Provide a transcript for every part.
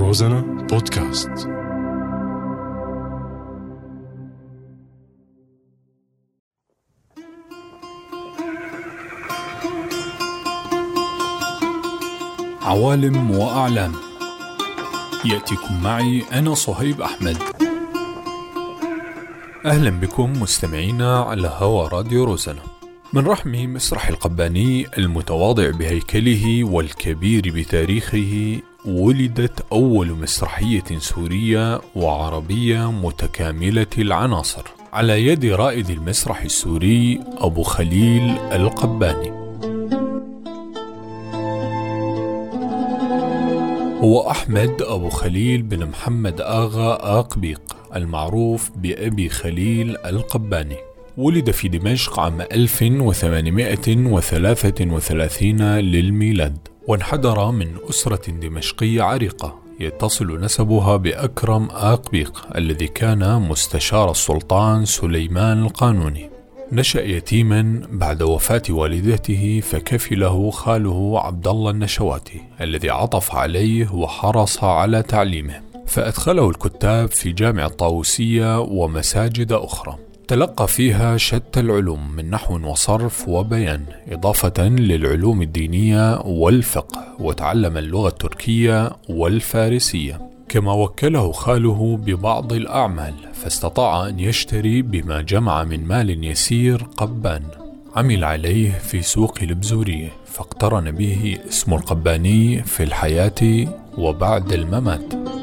روزانا بودكاست. عوالم وأعلام. يأتيكم معي أنا صهيب أحمد. أهلا بكم مستمعينا على هوا راديو روزانا. من رحم مسرح القباني المتواضع بهيكله والكبير بتاريخه ولدت أول مسرحية سورية وعربية متكاملة العناصر. على يد رائد المسرح السوري أبو خليل القباني. هو أحمد أبو خليل بن محمد آغا آقبيق المعروف بأبي خليل القباني. ولد في دمشق عام 1833 للميلاد. وانحدر من أسرة دمشقية عريقة يتصل نسبها بأكرم آقبيق الذي كان مستشار السلطان سليمان القانوني. نشأ يتيما بعد وفاة والدته فكفله خاله عبد الله النشواتي الذي عطف عليه وحرص على تعليمه. فأدخله الكتاب في جامع الطاووسية ومساجد أخرى. تلقى فيها شتى العلوم من نحو وصرف وبيان إضافة للعلوم الدينية والفقه وتعلم اللغة التركية والفارسية. كما وكله خاله ببعض الأعمال فاستطاع أن يشتري بما جمع من مال يسير قبان. عمل عليه في سوق البزورية فاقترن به اسم القباني في الحياة وبعد الممات.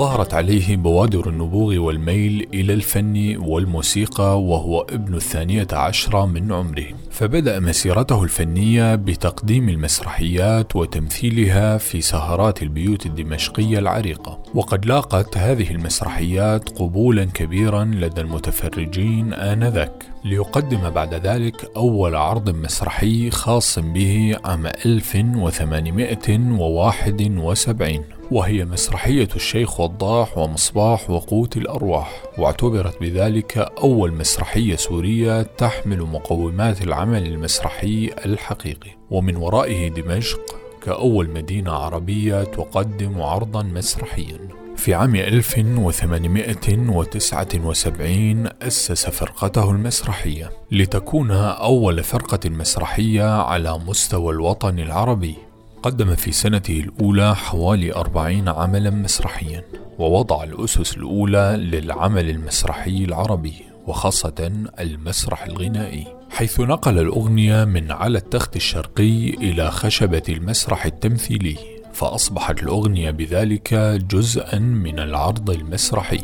ظهرت عليه بوادر النبوغ والميل إلى الفن والموسيقى وهو ابن الثانية عشرة من عمره. فبدأ مسيرته الفنية بتقديم المسرحيات وتمثيلها في سهرات البيوت الدمشقية العريقة. وقد لاقت هذه المسرحيات قبولا كبيرا لدى المتفرجين آنذاك. ليقدم بعد ذلك أول عرض مسرحي خاص به عام 1871 وهي مسرحية الشيخ وضاح ومصباح وقوت الأرواح واعتبرت بذلك أول مسرحية سورية تحمل مقومات العمل المسرحي الحقيقي. ومن ورائه دمشق كأول مدينة عربية تقدم عرضا مسرحيا. في عام 1879 أسس فرقته المسرحية لتكون أول فرقة مسرحية على مستوى الوطن العربي. قدم في سنته الأولى حوالي أربعين عملا مسرحيا ووضع الأسس الأولى للعمل المسرحي العربي وخاصة المسرح الغنائي. حيث نقل الأغنية من على التخت الشرقي إلى خشبة المسرح التمثيلي فأصبحت الأغنية بذلك جزءا من العرض المسرحي.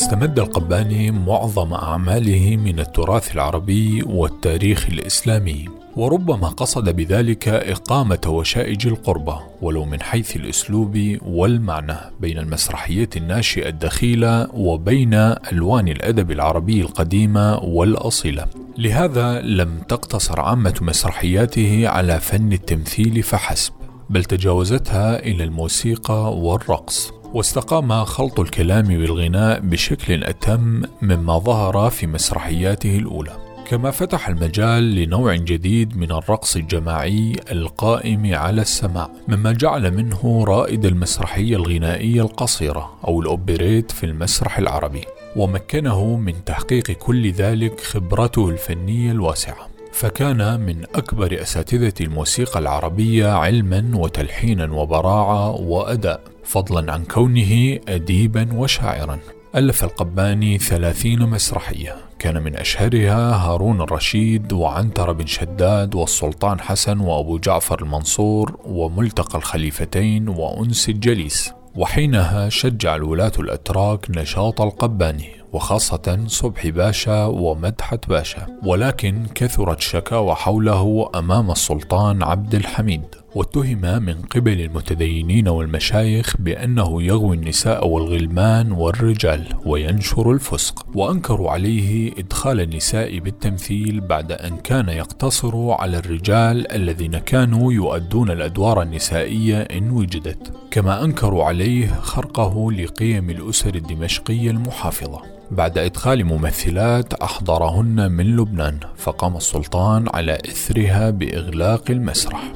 استمد القباني معظم أعماله من التراث العربي والتاريخ الإسلامي وربما قصد بذلك إقامة وشائج القربة ولو من حيث الأسلوب والمعنى بين المسرحية الناشئة الدخيلة وبين ألوان الأدب العربي القديمة والأصيلة. لهذا لم تقتصر عامة مسرحياته على فن التمثيل فحسب بل تجاوزتها إلى الموسيقى والرقص. واستقام خلط الكلام بالغناء بشكل أتم مما ظهر في مسرحياته الأولى. كما فتح المجال لنوع جديد من الرقص الجماعي القائم على السماع مما جعل منه رائد المسرحية الغنائية القصيرة أو الأوبريت في المسرح العربي ومكنه من تحقيق كل ذلك خبرته الفنية الواسعة. فكان من أكبر أساتذة الموسيقى العربية علما وتلحينا وبراعة وأداء فضلا عن كونه أديبا وشاعرا. ألف القباني ثلاثين مسرحية. كان من أشهرها هارون الرشيد وعنتر بن شداد والسلطان حسن وأبو جعفر المنصور وملتقى الخليفتين وأنس الجليس. وحينها شجع الولاة الأتراك نشاط القباني. وخاصة صبحي باشا ومدحت باشا. ولكن كثرت شكاوى حوله أمام السلطان عبد الحميد. واتهم من قبل المتدينين والمشايخ بأنه يغوي النساء والغلمان والرجال وينشر الفسق. وأنكروا عليه إدخال النساء بالتمثيل بعد أن كان يقتصر على الرجال الذين كانوا يؤدون الأدوار النسائية إن وجدت. كما أنكروا عليه خرقه لقيم الأسر الدمشقية المحافظة. بعد إدخال ممثلات أحضرهن من لبنان فقام السلطان على إثرها بإغلاق المسرح.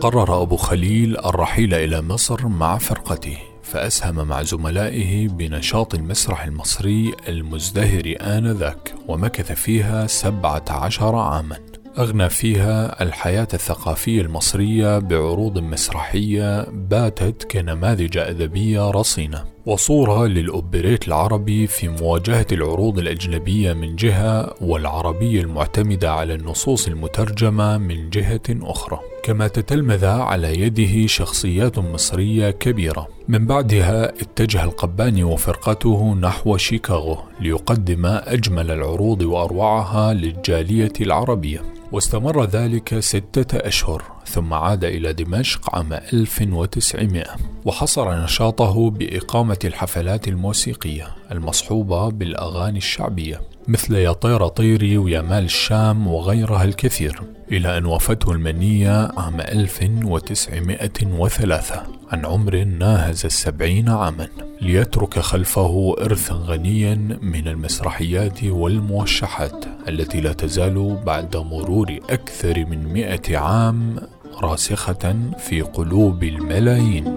قرر أبو خليل الرحيل إلى مصر مع فرقته فأسهم مع زملائه بنشاط المسرح المصري المزدهر آنذاك ومكث فيها سبعة عشر عاماً. أغنى فيها الحياة الثقافية المصرية بعروض مسرحية باتت كنماذج أدبية رصينة. وصورة للأوبريت العربي في مواجهة العروض الأجنبية من جهة والعربية المعتمدة على النصوص المترجمة من جهة أخرى. كما تتلمذ على يده شخصيات مصرية كبيرة. من بعدها اتجه القباني وفرقته نحو شيكاغو ليقدم أجمل العروض وأروعها للجالية العربية. واستمر ذلك ستة أشهر. ثم عاد إلى دمشق عام 1900 وحصر نشاطه بإقامة الحفلات الموسيقية المصحوبة بالأغاني الشعبية مثل يا طير طيري ويا مال الشام وغيرها الكثير إلى أن وفته المنية عام 1903 عن عمر ناهز السبعين عاما ليترك خلفه إرثا غنيا من المسرحيات والموشحات التي لا تزال بعد مرور أكثر من مئة عام راسخة في قلوب الملايين.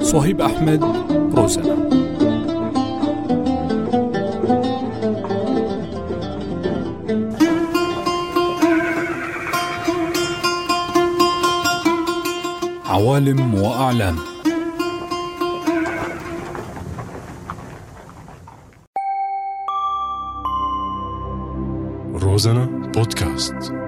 صهيب أحمد روزنا. عوالم وأعلام. روزانا بودكاست.